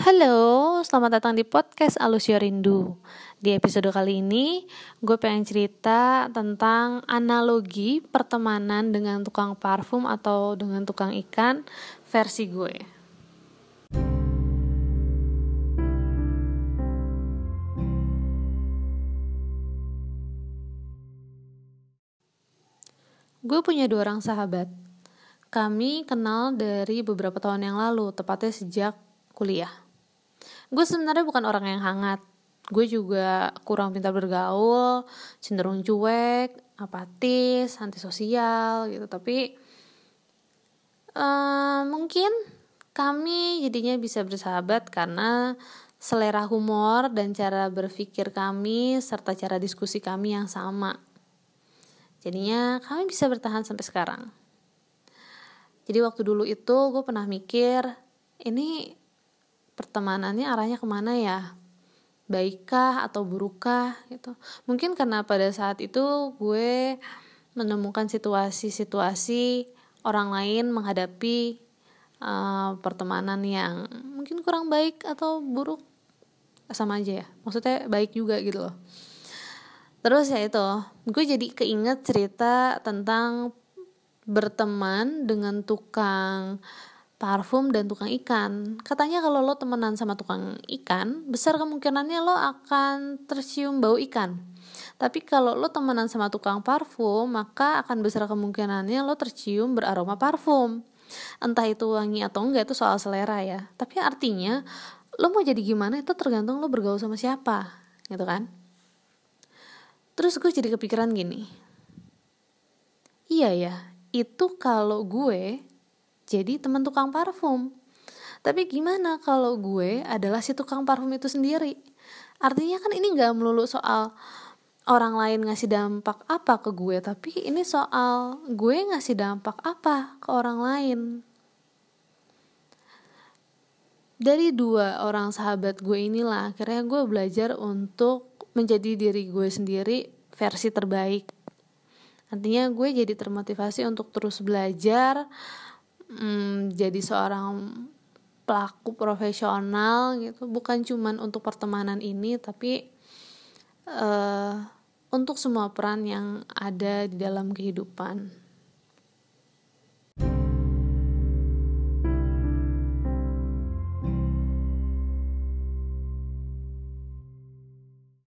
Halo, selamat datang di podcast Alusio Rindu. Di episode kali ini, gue pengen cerita tentang analogi pertemanan dengan tukang parfum atau dengan tukang ikan versi gue. Gue punya dua orang sahabat. Kami kenal dari beberapa tahun yang lalu, tepatnya sejak kuliah gue sebenarnya bukan orang yang hangat. Gue juga kurang pintar bergaul cenderung cuek apatis antisosial gitu. Tapi uh, mungkin kami jadinya bisa bersahabat karena selera humor dan cara berpikir kami serta cara diskusi kami yang sama. Jadinya kami bisa bertahan sampai sekarang. Jadi waktu dulu itu gue pernah mikir ini pertemanannya arahnya ke mana ya? Baikkah atau burukkah gitu. Mungkin karena pada saat itu gue menemukan situasi-situasi orang lain menghadapi uh, pertemanan yang mungkin kurang baik atau buruk sama aja ya. Maksudnya baik juga gitu loh. Terus ya itu gue jadi keinget cerita tentang berteman dengan tukang parfum dan tukang ikan. Katanya kalau lo temenan sama tukang ikan, besar kemungkinannya lo akan tercium bau ikan. Tapi kalau lo temenan sama tukang parfum, maka akan besar kemungkinannya lo tercium beraroma parfum. Entah itu wangi atau enggak itu soal selera ya. Tapi artinya lo mau jadi gimana itu tergantung lo bergaul sama siapa, gitu kan? Terus gue jadi kepikiran gini. Iya ya, itu kalau gue jadi teman tukang parfum. Tapi gimana kalau gue adalah si tukang parfum itu sendiri? Artinya kan ini gak melulu soal orang lain ngasih dampak apa ke gue, tapi ini soal gue ngasih dampak apa ke orang lain. Dari dua orang sahabat gue inilah akhirnya gue belajar untuk menjadi diri gue sendiri versi terbaik. Artinya gue jadi termotivasi untuk terus belajar, hmm, jadi seorang pelaku profesional gitu. Bukan cuman untuk pertemanan ini tapi uh, untuk semua peran yang ada di dalam kehidupan